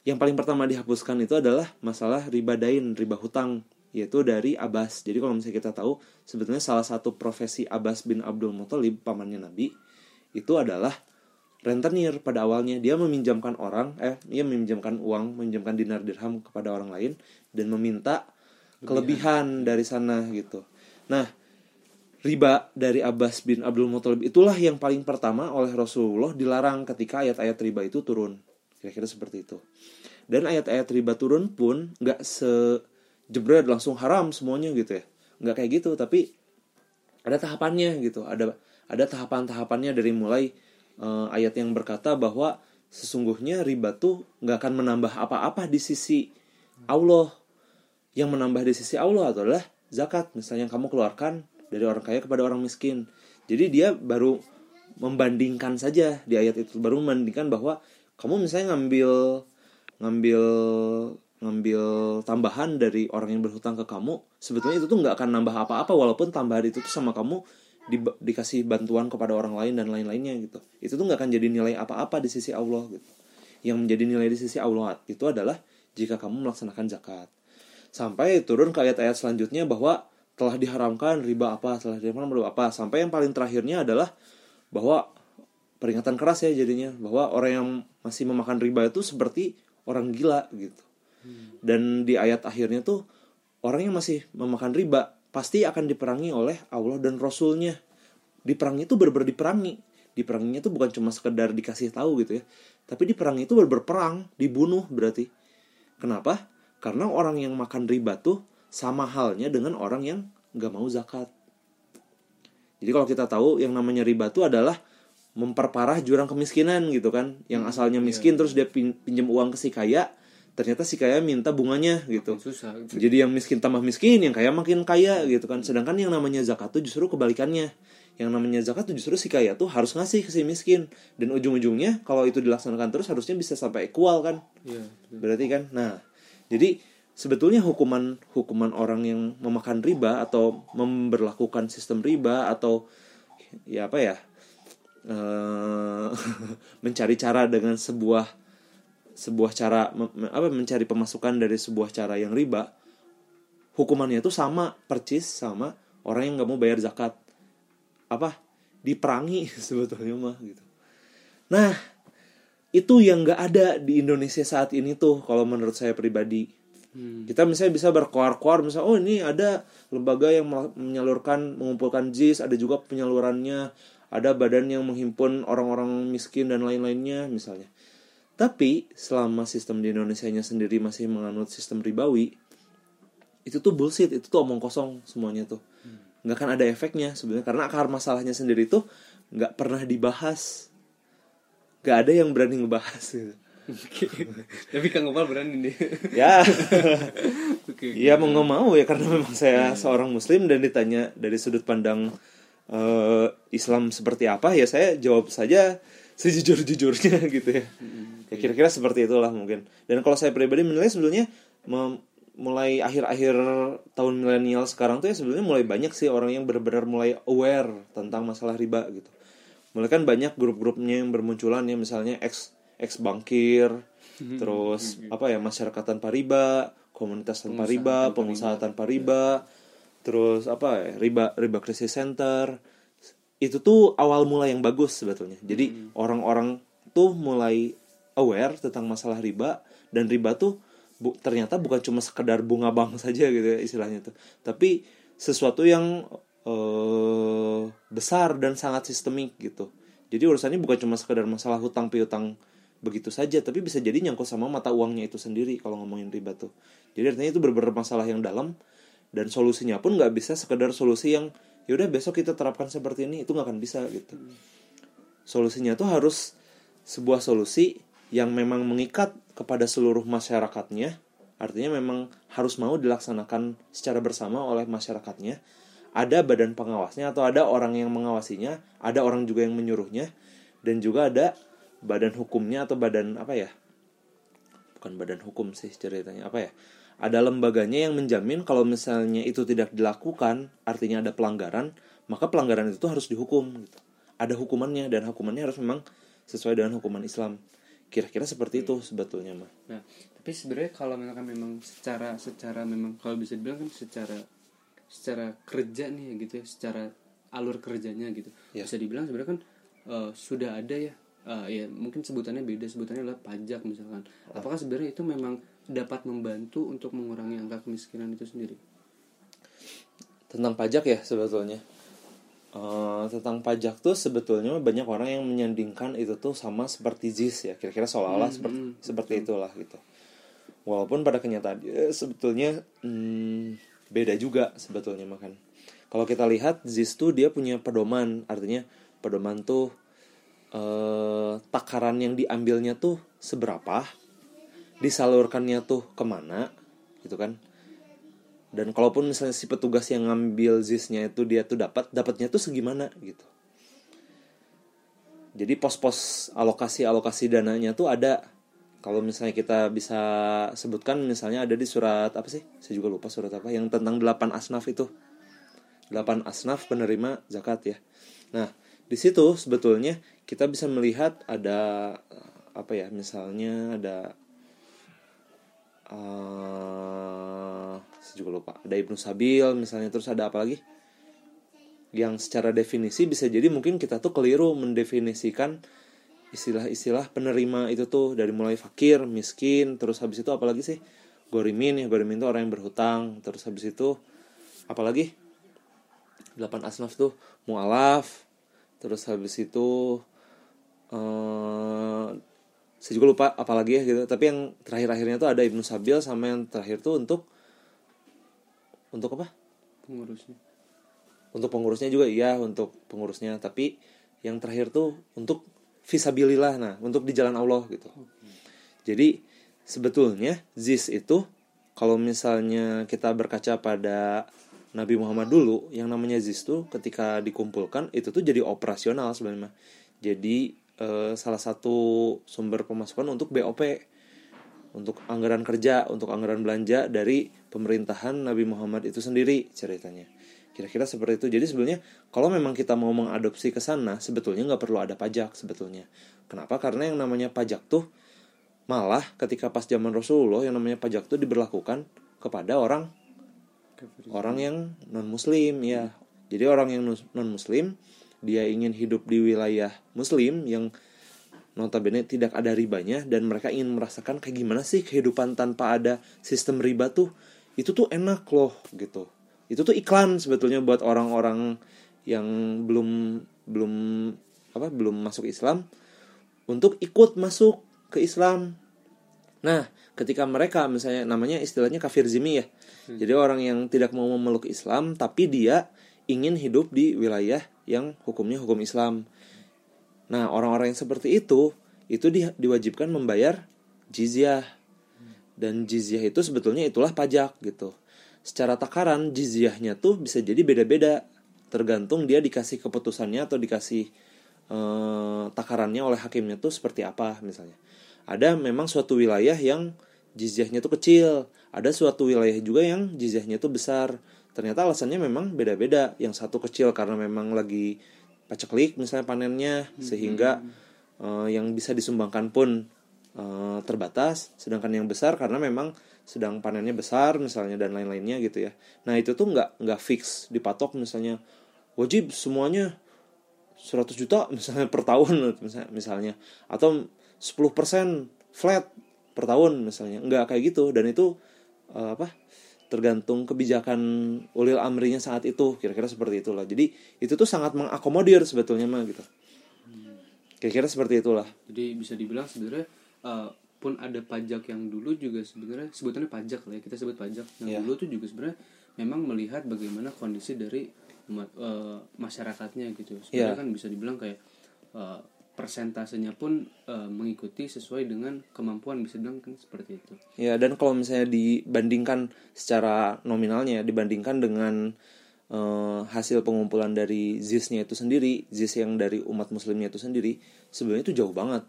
yang paling pertama dihapuskan itu adalah masalah riba dain, riba hutang yaitu dari Abbas. Jadi kalau misalnya kita tahu sebetulnya salah satu profesi Abbas bin Abdul Muthalib pamannya Nabi itu adalah rentenir pada awalnya dia meminjamkan orang eh dia meminjamkan uang meminjamkan dinar dirham kepada orang lain dan meminta kelebihan dari sana gitu. Nah, riba dari Abbas bin Abdul Muthalib itulah yang paling pertama oleh Rasulullah dilarang ketika ayat-ayat riba itu turun. Kira-kira seperti itu. Dan ayat-ayat riba turun pun nggak sejebret langsung haram semuanya gitu ya. Nggak kayak gitu, tapi ada tahapannya gitu. Ada ada tahapan-tahapannya dari mulai eh, ayat yang berkata bahwa sesungguhnya riba tuh nggak akan menambah apa-apa di sisi Allah. Yang menambah di sisi Allah adalah zakat. Misalnya yang kamu keluarkan dari orang kaya kepada orang miskin. Jadi dia baru membandingkan saja di ayat itu baru membandingkan bahwa kamu misalnya ngambil ngambil ngambil tambahan dari orang yang berhutang ke kamu sebetulnya itu tuh nggak akan nambah apa-apa walaupun tambahan itu tuh sama kamu di, dikasih bantuan kepada orang lain dan lain-lainnya gitu. Itu tuh nggak akan jadi nilai apa-apa di sisi Allah gitu. Yang menjadi nilai di sisi Allah itu adalah jika kamu melaksanakan zakat. Sampai turun ke ayat-ayat selanjutnya bahwa telah diharamkan riba apa telah diharamkan riba apa. Sampai yang paling terakhirnya adalah bahwa peringatan keras ya jadinya bahwa orang yang masih memakan riba itu seperti orang gila gitu. Dan di ayat akhirnya tuh orang yang masih memakan riba pasti akan diperangi oleh Allah dan Rasulnya. Diperangi itu benar diperangi. Diperanginya tuh bukan cuma sekedar dikasih tahu gitu ya. Tapi diperangi itu benar perang dibunuh berarti. Kenapa? Karena orang yang makan riba tuh sama halnya dengan orang yang nggak mau zakat. Jadi kalau kita tahu yang namanya riba tuh adalah memperparah jurang kemiskinan gitu kan. Yang asalnya miskin terus dia pin- pinjam uang ke si kaya ternyata si kaya minta bunganya gitu. Susah jadi yang miskin tambah miskin yang kaya makin kaya gitu kan. Sedangkan yang namanya zakat tuh justru kebalikannya. Yang namanya zakat tuh justru si kaya tuh harus ngasih ke si miskin. Dan ujung-ujungnya kalau itu dilaksanakan terus harusnya bisa sampai equal kan. Iya, berarti kan? Nah jadi sebetulnya hukuman hukuman orang yang memakan riba atau memberlakukan sistem riba atau ya apa ya eh, mencari cara dengan sebuah sebuah cara me- apa mencari pemasukan dari sebuah cara yang riba hukumannya itu sama percis sama orang yang nggak mau bayar zakat. Apa? Diperangi sebetulnya mah gitu. Nah itu yang nggak ada di Indonesia saat ini tuh kalau menurut saya pribadi. Hmm. kita misalnya bisa berkoar-koar misalnya oh ini ada lembaga yang menyalurkan mengumpulkan JIS ada juga penyalurannya. Ada badan yang menghimpun orang-orang miskin dan lain-lainnya misalnya tapi selama sistem di Indonesia nya sendiri masih menganut sistem ribawi itu tuh bullshit itu tuh omong kosong semuanya tuh nggak akan ada efeknya sebenarnya karena akar masalahnya sendiri tuh nggak pernah dibahas nggak ada yang berani ngebahas gitu. Tapi Kang Gopal berani nih. ya Oke. Iya mau nggak mau ya karena memang saya seorang muslim dan ditanya dari sudut pandang eh, Islam seperti apa ya saya jawab saja sejujur jujurnya gitu ya. Ya kira-kira seperti itulah mungkin. Dan kalau saya pribadi menilai sebetulnya mulai akhir-akhir tahun milenial sekarang tuh ya sebenarnya mulai banyak sih orang yang benar-benar mulai aware tentang masalah riba gitu. Mulai kan banyak grup-grupnya yang bermunculan ya misalnya ex ex bankir, terus apa ya masyarakat tanpa riba, komunitas tanpa riba, pengusaha tanpa riba, terus apa ya riba riba krisis center. Itu tuh awal mula yang bagus sebetulnya. Jadi orang-orang tuh mulai aware tentang masalah riba dan riba tuh bu- ternyata bukan cuma sekedar bunga bank saja gitu ya istilahnya tuh. Tapi sesuatu yang eh, besar dan sangat sistemik gitu. Jadi urusannya bukan cuma sekedar masalah hutang piutang begitu saja, tapi bisa jadi nyangkut sama mata uangnya itu sendiri kalau ngomongin riba tuh. Jadi artinya itu benar-benar masalah yang dalam dan solusinya pun nggak bisa sekedar solusi yang yaudah besok kita terapkan seperti ini itu nggak akan bisa gitu. Solusinya tuh harus sebuah solusi yang memang mengikat kepada seluruh masyarakatnya. Artinya memang harus mau dilaksanakan secara bersama oleh masyarakatnya. Ada badan pengawasnya atau ada orang yang mengawasinya, ada orang juga yang menyuruhnya, dan juga ada badan hukumnya atau badan apa ya? Bukan badan hukum sih ceritanya apa ya? Ada lembaganya yang menjamin kalau misalnya itu tidak dilakukan, artinya ada pelanggaran, maka pelanggaran itu harus dihukum gitu. Ada hukumannya dan hukumannya harus memang sesuai dengan hukuman Islam. Kira-kira seperti itu sebetulnya mah. Nah, tapi sebenarnya kalau misalkan memang secara secara memang kalau bisa dibilang kan secara secara kerja nih ya gitu ya, secara alur kerjanya gitu. Ya. Bisa dibilang sebenarnya kan eh, sudah ada ya eh, ya mungkin sebutannya beda, sebutannya adalah pajak misalkan. Apakah sebenarnya itu memang dapat membantu untuk mengurangi angka kemiskinan itu sendiri? Tentang pajak ya sebetulnya. Eh, tentang pajak tuh sebetulnya banyak orang yang menyandingkan itu tuh sama seperti ZIS ya. Kira-kira seolah-olah seperti seperti itulah gitu. Walaupun pada kenyataannya sebetulnya hmm, beda juga sebetulnya makan. Kalau kita lihat ZIS tuh dia punya pedoman, artinya pedoman tuh eh, takaran yang diambilnya tuh seberapa, disalurkannya tuh ke mana, gitu kan? Dan kalaupun misalnya si petugas yang ngambil ZIS-nya itu dia tuh dapat, dapatnya tuh segimana gitu. Jadi pos-pos alokasi-alokasi dananya tuh ada. Kalau misalnya kita bisa sebutkan misalnya ada di surat apa sih? Saya juga lupa surat apa yang tentang 8 asnaf itu. 8 asnaf penerima zakat ya. Nah, di situ sebetulnya kita bisa melihat ada eh, apa ya? Misalnya ada eh juga lupa. Ada Ibnu Sabil misalnya terus ada apa lagi? Yang secara definisi bisa jadi mungkin kita tuh keliru mendefinisikan istilah-istilah penerima itu tuh dari mulai fakir, miskin, terus habis itu apalagi sih? Gorimin ya, Gorimin itu orang yang berhutang, terus habis itu apalagi? delapan asnaf tuh mualaf, terus habis itu eh saya juga lupa apalagi ya gitu. Tapi yang terakhir-akhirnya tuh ada Ibnu Sabil sama yang terakhir tuh untuk untuk apa? Pengurusnya. Untuk pengurusnya juga iya untuk pengurusnya, tapi yang terakhir tuh untuk visabilillah nah, untuk di jalan Allah gitu. Jadi sebetulnya ZIS itu kalau misalnya kita berkaca pada Nabi Muhammad dulu yang namanya ZIS tuh ketika dikumpulkan itu tuh jadi operasional sebenarnya. Jadi eh, salah satu sumber pemasukan untuk BOP. untuk anggaran kerja untuk anggaran belanja dari pemerintahan Nabi Muhammad itu sendiri ceritanya. Kira-kira seperti itu. Jadi sebenarnya kalau memang kita mau mengadopsi ke sana sebetulnya nggak perlu ada pajak sebetulnya. Kenapa? Karena yang namanya pajak tuh malah ketika pas zaman Rasulullah yang namanya pajak tuh diberlakukan kepada orang orang yang non muslim ya. Jadi orang yang non muslim dia ingin hidup di wilayah muslim yang notabene tidak ada ribanya dan mereka ingin merasakan kayak gimana sih kehidupan tanpa ada sistem riba tuh itu tuh enak loh gitu. Itu tuh iklan sebetulnya buat orang-orang yang belum belum apa belum masuk Islam untuk ikut masuk ke Islam. Nah ketika mereka misalnya namanya istilahnya kafir zimi ya. Hmm. jadi orang yang tidak mau memeluk Islam tapi dia ingin hidup di wilayah yang hukumnya hukum Islam. Nah orang-orang yang seperti itu itu di, diwajibkan membayar jizyah dan jizyah itu sebetulnya itulah pajak gitu. Secara takaran jizyahnya tuh bisa jadi beda-beda. Tergantung dia dikasih keputusannya atau dikasih eh, takarannya oleh hakimnya tuh seperti apa misalnya. Ada memang suatu wilayah yang jizyahnya tuh kecil. Ada suatu wilayah juga yang jizyahnya tuh besar. Ternyata alasannya memang beda-beda. Yang satu kecil karena memang lagi paceklik misalnya panennya hmm. sehingga uh, yang bisa disumbangkan pun uh, terbatas sedangkan yang besar karena memang sedang panennya besar misalnya dan lain-lainnya gitu ya. Nah itu tuh nggak nggak fix dipatok misalnya wajib semuanya 100 juta misalnya per tahun misalnya. Atau 10% flat per tahun misalnya. Nggak kayak gitu dan itu uh, apa tergantung kebijakan ulil amrinya saat itu kira-kira seperti itulah. Jadi itu tuh sangat mengakomodir sebetulnya mah gitu. Kira-kira seperti itulah. Jadi bisa dibilang sebenarnya uh, pun ada pajak yang dulu juga sebenarnya sebutannya pajak lah ya kita sebut pajak yang yeah. dulu tuh juga sebenarnya memang melihat bagaimana kondisi dari uh, masyarakatnya gitu sebenarnya yeah. kan bisa dibilang kayak uh, persentasenya pun uh, mengikuti sesuai dengan kemampuan bisa bilang kan seperti itu. Ya dan kalau misalnya dibandingkan secara nominalnya dibandingkan dengan uh, hasil pengumpulan dari ZIS-nya itu sendiri, ZIS yang dari umat muslimnya itu sendiri, sebenarnya itu jauh banget.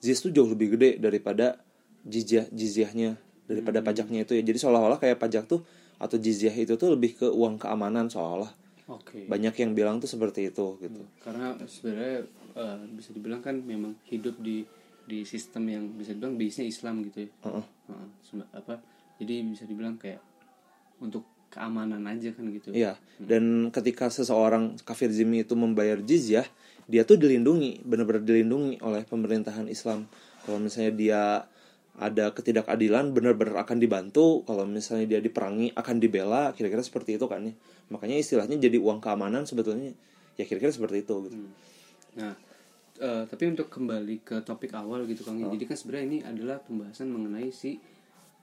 ZIS itu jauh lebih gede daripada jizyah jizyahnya daripada hmm. pajaknya itu ya. Jadi seolah-olah kayak pajak tuh atau jizyah itu tuh lebih ke uang keamanan seolah. Okay. Banyak yang bilang tuh seperti itu gitu. Hmm. Karena sebenarnya uh, bisa dibilang kan memang hidup di di sistem yang bisa dibilang base-nya Islam gitu ya. Uh -uh. Uh, apa? Jadi bisa dibilang kayak untuk keamanan aja kan gitu. Iya. Hmm. Dan ketika seseorang kafir zimmi itu membayar jizyah, dia tuh dilindungi, benar-benar dilindungi oleh pemerintahan Islam. Kalau misalnya dia ada ketidakadilan benar-benar akan dibantu kalau misalnya dia diperangi akan dibela kira-kira seperti itu kan ya makanya istilahnya jadi uang keamanan sebetulnya ya kira-kira seperti itu gitu. Hmm. nah uh, tapi untuk kembali ke topik awal gitu kang oh. jadi kan sebenarnya ini adalah pembahasan mengenai si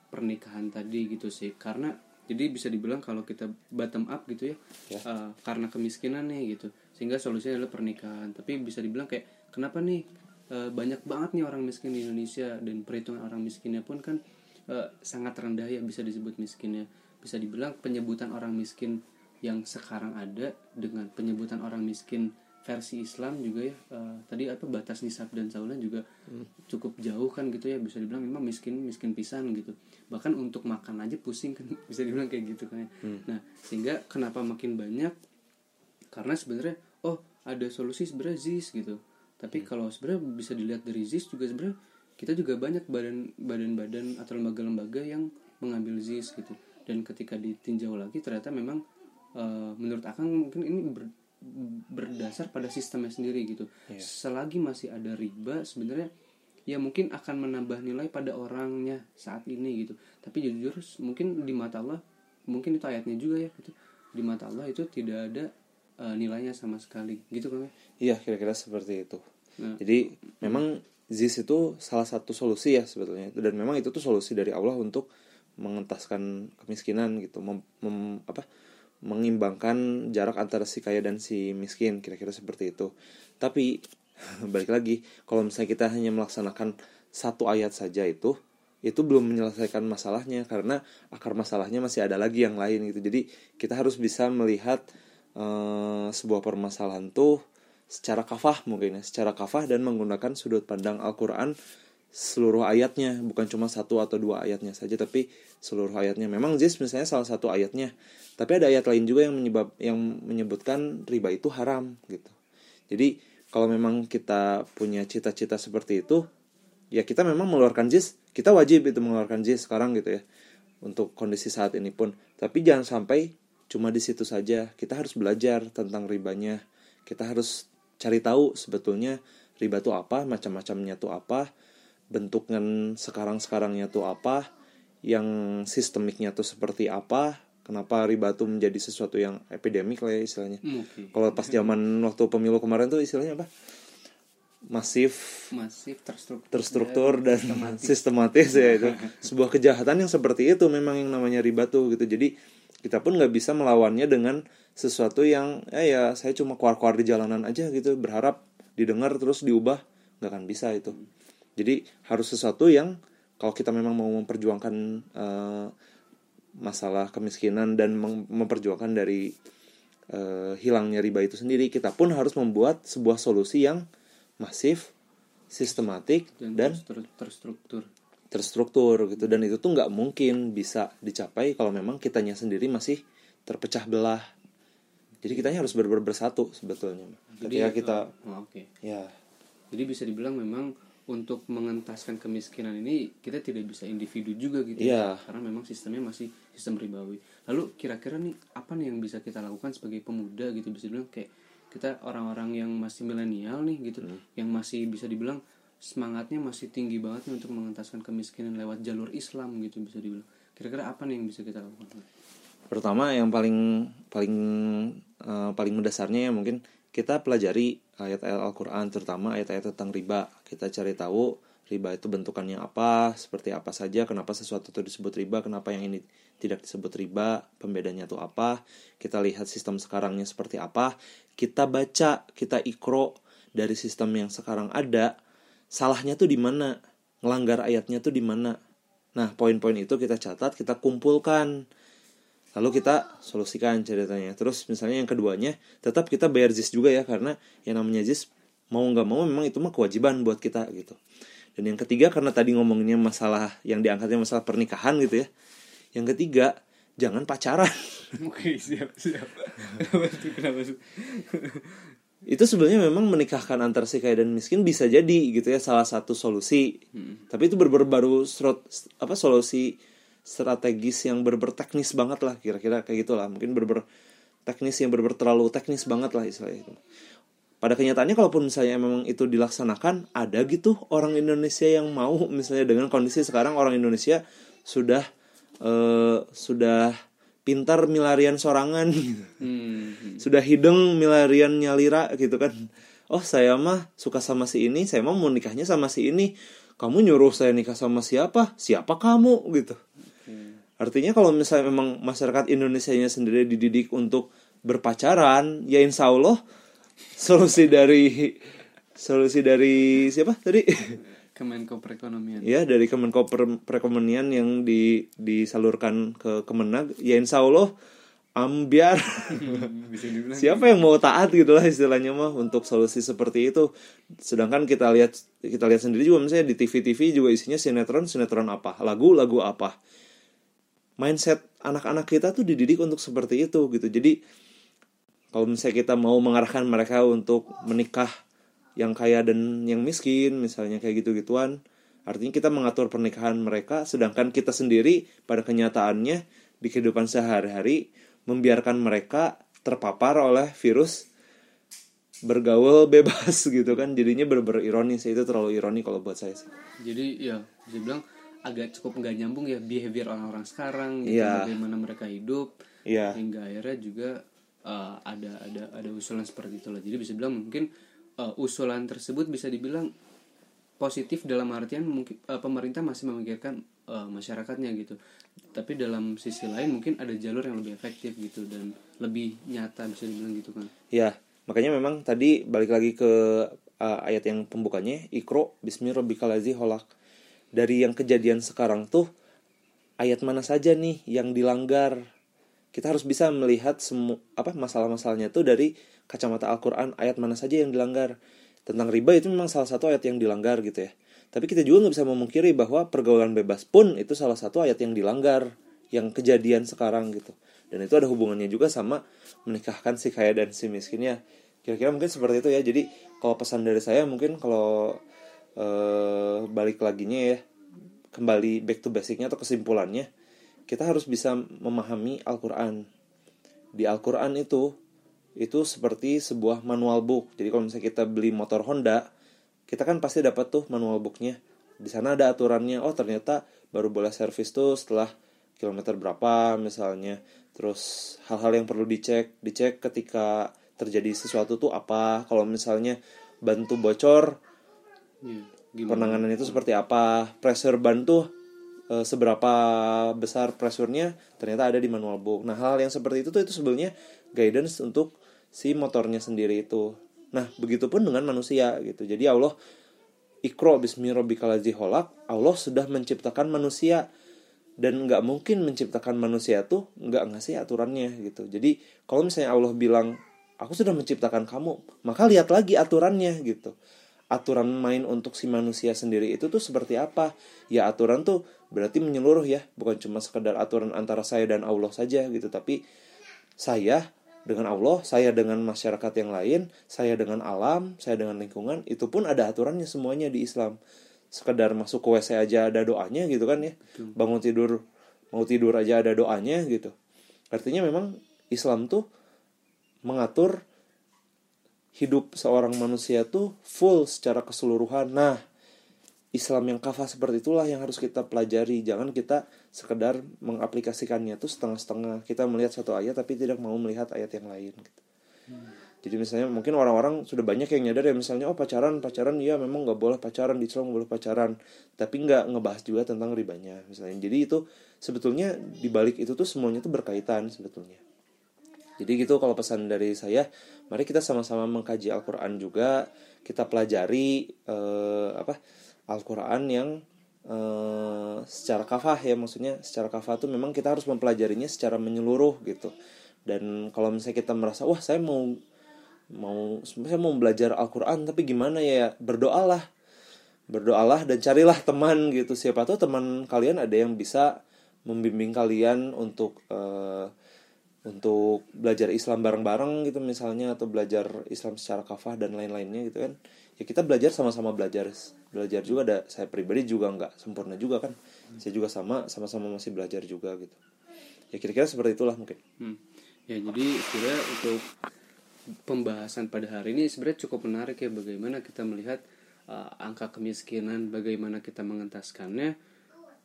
pernikahan tadi gitu sih karena jadi bisa dibilang kalau kita bottom up gitu ya, ya. Uh, karena kemiskinan nih gitu sehingga solusinya adalah pernikahan tapi bisa dibilang kayak kenapa nih uh, banyak banget nih orang miskin di Indonesia dan perhitungan orang miskinnya pun kan uh, sangat rendah ya bisa disebut miskinnya bisa dibilang penyebutan orang miskin yang sekarang ada dengan penyebutan orang miskin versi Islam juga ya uh, tadi apa batas nisab dan saulan juga hmm. cukup jauh kan gitu ya bisa dibilang memang miskin miskin pisan gitu bahkan untuk makan aja pusing kan bisa dibilang kayak gitu kan ya. hmm. nah sehingga kenapa makin banyak karena sebenarnya oh ada solusi sebenarnya zis gitu tapi hmm. kalau sebenarnya bisa dilihat dari zis juga sebenarnya kita juga banyak badan badan-badan atau lembaga-lembaga yang mengambil zis gitu dan ketika ditinjau lagi ternyata memang uh, menurut akang mungkin ini ber, berdasar pada sistemnya sendiri gitu. Yeah. Selagi masih ada riba sebenarnya ya mungkin akan menambah nilai pada orangnya saat ini gitu. Tapi jujur mungkin di mata Allah mungkin itu ayatnya juga ya gitu. Di mata Allah itu tidak ada uh, nilainya sama sekali. Gitu kan. Iya, kira-kira seperti itu. Nah, Jadi memang zis itu salah satu solusi ya sebetulnya. Dan memang itu tuh solusi dari Allah untuk mengentaskan kemiskinan gitu. Mem, mem apa mengimbangkan jarak antara si kaya dan si miskin kira-kira seperti itu. Tapi balik lagi kalau misalnya kita hanya melaksanakan satu ayat saja itu itu belum menyelesaikan masalahnya. Karena akar masalahnya masih ada lagi yang lain gitu. Jadi kita harus bisa melihat uh, sebuah permasalahan tuh secara kafah mungkin ya secara kafah dan menggunakan sudut pandang Al-Quran seluruh ayatnya bukan cuma satu atau dua ayatnya saja tapi seluruh ayatnya. Memang jis misalnya salah satu ayatnya tapi ada ayat lain juga yang menyebab yang menyebutkan riba itu haram gitu. Jadi kalau memang kita punya cita-cita seperti itu ya kita memang mengeluarkan jis kita wajib itu mengeluarkan jis sekarang gitu ya untuk kondisi saat ini pun. Tapi jangan sampai cuma di situ saja kita harus belajar tentang ribanya. Kita harus cari tahu sebetulnya riba itu apa macam-macamnya tuh apa bentuknya sekarang-sekarangnya tuh apa yang sistemiknya tuh seperti apa kenapa riba tuh menjadi sesuatu yang epidemik lah ya istilahnya. Oke. kalau pas zaman waktu pemilu kemarin tuh istilahnya apa? Masif masif terstruktur. terstruktur dan sistematis. sistematis ya itu. Sebuah kejahatan yang seperti itu memang yang namanya riba tuh gitu. Jadi kita pun nggak bisa melawannya dengan sesuatu yang eh ya saya cuma keluar-keluar di jalanan aja gitu. Berharap didengar terus diubah nggak akan bisa itu. Jadi harus sesuatu yang kalau kita memang mau memperjuangkan eh, masalah kemiskinan dan mem- memperjuangkan dari eh, hilangnya riba itu sendiri kita pun harus membuat sebuah solusi yang masif sistematik dan, dan terstru- terstruktur terstruktur gitu. Dan itu tuh nggak mungkin bisa dicapai kalau memang kitanya sendiri masih terpecah belah. Jadi kitanya harus benar-benar bersatu sebetulnya. Ketika kita oh, oke. Ya. Jadi bisa dibilang memang untuk mengentaskan kemiskinan ini kita tidak bisa individu juga gitu Iya. ya karena memang sistemnya masih sistem ribawi. Lalu kira-kira nih apa nih yang bisa kita lakukan sebagai pemuda gitu? Bisa dibilang kayak kita orang-orang yang masih milenial nih gitu Hmm. yang masih bisa dibilang semangatnya masih tinggi banget nih untuk mengentaskan kemiskinan lewat jalur Islam gitu bisa dibilang. Kira-kira apa nih yang bisa kita lakukan? Pertama yang paling paling eh, paling mendasarnya ya mungkin kita pelajari ayat-ayat Al-Quran terutama ayat-ayat tentang riba. Kita cari tahu riba itu bentukannya apa seperti apa saja kenapa sesuatu itu disebut riba kenapa yang ini tidak disebut riba pembedanya itu apa. Kita lihat sistem sekarangnya seperti apa. Kita baca kita ikro dari sistem yang sekarang ada salahnya tuh di mana? Ngelanggar ayatnya tuh di mana? Nah poin-poin itu kita catat kita kumpulkan. Lalu kita solusikan ceritanya. Terus misalnya yang keduanya tetap kita bayar jis juga ya karena yang namanya jis mau nggak mau memang itu mah kewajiban buat kita gitu. Dan yang ketiga karena tadi ngomonginnya masalah yang diangkatnya masalah pernikahan gitu ya. Yang ketiga jangan pacaran. Oke siap siap. Kenapa kenapa itu sebenarnya memang menikahkan antar si kaya dan miskin bisa jadi gitu ya salah satu solusi. Tapi itu bener baru serot apa solusi strategis yang bener teknis banget lah kira-kira kayak gitulah. Mungkin bener teknis yang bener terlalu teknis banget lah istilahnya itu. Pada kenyataannya kalaupun misalnya memang itu dilaksanakan ada gitu orang Indonesia yang mau. Misalnya dengan kondisi sekarang orang Indonesia sudah eh, sudah pintar milarian sorangan. Gitu. Hmm. sudah hidung milarian nyalira gitu kan. Oh saya mah suka sama si ini saya mah mau nikahnya sama si ini. Kamu nyuruh saya nikah sama siapa? Siapa kamu? Gitu. Artinya kalau misalnya memang masyarakat Indonesia nya sendiri dididik untuk berpacaran ya insya Allah solusi dari solusi dari siapa tadi Kemenko Perekonomian. Ya dari Kemenko Per- Perekonomian yang di disalurkan ke Kemenag. Ya insya Allah ambiar. Siapa yang mau taat gitu lah istilahnya mah untuk solusi seperti itu. Sedangkan kita lihat kita lihat sendiri juga misalnya di TV TV juga isinya sinetron sinetron apa? Lagu lagu apa? Mindset anak-anak kita tuh dididik untuk seperti itu gitu. Jadi kalau misalnya kita mau mengarahkan mereka untuk menikah yang kaya dan yang miskin misalnya kayak gitu-gituan. Artinya kita mengatur pernikahan mereka sedangkan kita sendiri pada kenyataannya di kehidupan sehari-hari membiarkan mereka terpapar oleh virus bergaul bebas gitu kan. Jadinya bener-bener ironis. Itu terlalu ironi kalau buat saya sih. Jadi ya bisa bilang agak cukup nggak nyambung ya behavior orang-orang sekarang gitu Iya. bagaimana mereka hidup. Iya. hingga akhirnya juga uh, ada ada ada usulan seperti itu lah jadi bisa bilang mungkin uh, usulan tersebut bisa dibilang positif dalam artian mungkin uh, pemerintah masih memikirkan uh, masyarakatnya gitu tapi dalam sisi lain mungkin ada jalur yang lebih efektif gitu dan lebih nyata bisa dibilang gitu kan Ya, makanya memang tadi balik lagi ke uh, ayat yang pembukanya Ikro bismillahirrahmanirrahim holak. Dari yang kejadian sekarang tuh ayat mana saja nih yang dilanggar? Kita harus bisa melihat semua apa masalah-masalahnya tuh dari kacamata Al-Qur'an ayat mana saja yang dilanggar. Tentang riba itu memang salah satu ayat yang dilanggar gitu ya. tapi kita juga nggak bisa memungkiri bahwa pergaulan bebas pun itu salah satu ayat yang dilanggar yang kejadian sekarang gitu dan itu ada hubungannya juga sama menikahkan si kaya dan si miskinnya kira-kira mungkin seperti itu ya jadi kalau pesan dari saya mungkin kalau eh, balik laginya ya kembali back to basicnya atau kesimpulannya kita harus bisa memahami Al-Quran. Di Al-Quran itu itu seperti sebuah manual book. Jadi kalau misalnya kita beli motor Honda kita kan pasti dapat tuh manual booknya. Di sana ada aturannya oh ternyata baru boleh servis tuh setelah kilometer berapa misalnya. Terus hal-hal yang perlu dicek dicek ketika terjadi sesuatu tuh apa. Kalau misalnya bantu bocor Iya, gimana? penanganan itu seperti apa. Pressure ban tuh e, seberapa besar pressure-nya ternyata ada di manual book. Nah hal yang seperti itu tuh itu sebenarnya guidance untuk si motornya sendiri itu. Nah begitupun dengan manusia gitu. Jadi Allah ikro bismi rabbikal ladzi khalaq Allah sudah menciptakan manusia. Dan nggak mungkin menciptakan manusia tuh nggak ngasih aturannya gitu. Jadi kalau misalnya Allah bilang aku sudah menciptakan kamu maka lihat lagi aturannya gitu aturan main untuk si manusia sendiri itu tuh seperti apa? Ya aturan tuh berarti menyeluruh ya. Bukan cuma sekedar aturan antara saya dan Allah saja gitu. Tapi saya dengan Allah saya dengan masyarakat yang lain saya dengan alam saya dengan lingkungan itu pun ada aturannya semuanya di Islam. Sekedar masuk ke WC aja ada doanya gitu kan ya. Bangun tidur mau tidur aja ada doanya gitu. Artinya memang Islam tuh mengatur hidup seorang manusia tuh full secara keseluruhan. Nah, Islam yang kafah seperti itulah yang harus kita pelajari. Jangan kita sekedar mengaplikasikannya tuh setengah-setengah. Kita melihat satu ayat tapi tidak mau melihat ayat yang lain. Gitu. Jadi misalnya mungkin orang-orang sudah banyak yang nyadar ya misalnya oh pacaran pacaran ya memang nggak boleh pacaran di Islam boleh pacaran tapi nggak ngebahas juga tentang ribanya misalnya jadi itu sebetulnya di balik itu tuh semuanya tuh berkaitan sebetulnya jadi gitu kalau pesan dari saya, mari kita sama-sama mengkaji Al-Qur'an juga, kita pelajari eh, apa? Al-Qur'an yang eh, secara kafah ya maksudnya secara kafah tuh memang kita harus mempelajarinya secara menyeluruh gitu. Dan kalau misalnya kita merasa wah saya mau mau saya mau belajar Al-Qur'an tapi gimana ya? Berdoalah. Berdoalah dan carilah teman gitu. Siapa tahu teman kalian ada yang bisa membimbing kalian untuk eh, untuk belajar Islam bareng-bareng gitu misalnya atau belajar Islam secara kafah dan lain-lainnya gitu kan. Ya kita belajar sama-sama belajar. Belajar juga ada saya pribadi juga nggak sempurna juga kan. Saya juga sama sama-sama masih belajar juga gitu. Ya kira-kira seperti itulah mungkin. Hmm. Ya jadi sebenarnya untuk pembahasan pada hari ini sebenarnya cukup menarik ya bagaimana kita melihat uh, angka kemiskinan, bagaimana kita mengentaskannya.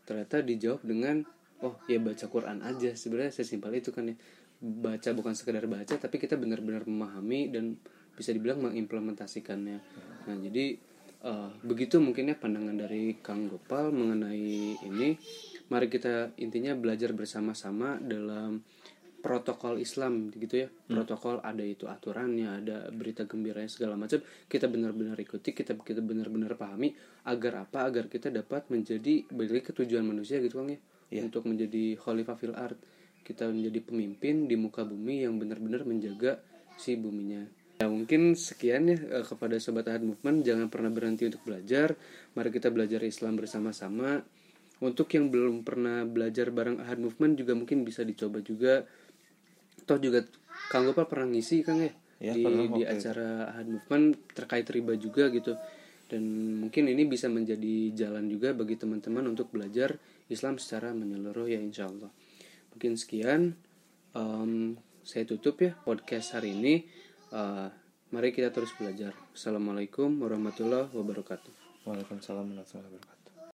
Ternyata dijawab dengan oh ya baca Quran aja. Sebenarnya sesimpel itu kan ya baca bukan sekedar baca tapi kita benar-benar memahami dan bisa dibilang mengimplementasikannya. Nah jadi uh, begitu mungkinnya pandangan dari Kang Gopal mengenai ini. Mari kita intinya belajar bersama-sama dalam protokol Islam gitu ya protokol ada itu aturannya ada berita gembiranya segala macam kita benar-benar ikuti kita kita benar-benar pahami agar apa agar kita dapat menjadi balik ke tujuan manusia gitu kan ya Iya. untuk menjadi khalifah fil art kita menjadi pemimpin di muka bumi yang benar-benar menjaga si buminya. Ya mungkin sekian ya eh, kepada sobat Ahad Movement. Jangan pernah berhenti untuk belajar. Mari kita belajar Islam bersama-sama. Untuk yang belum pernah belajar bareng Ahad Movement juga mungkin bisa dicoba juga. Toh juga Kang Gopal pernah ngisi Kang ya, Ya, di di waktu itu. acara Ahad Movement terkait riba juga gitu. Dan mungkin ini bisa menjadi jalan juga bagi teman-teman untuk belajar Islam secara menyeluruh ya insya Allah mungkin sekian. Em, saya tutup ya podcast hari ini. Eh, mari kita terus belajar. Assalamualaikum warahmatullahi wabarakatuh. Waalaikumsalam warahmatullahi wabarakatuh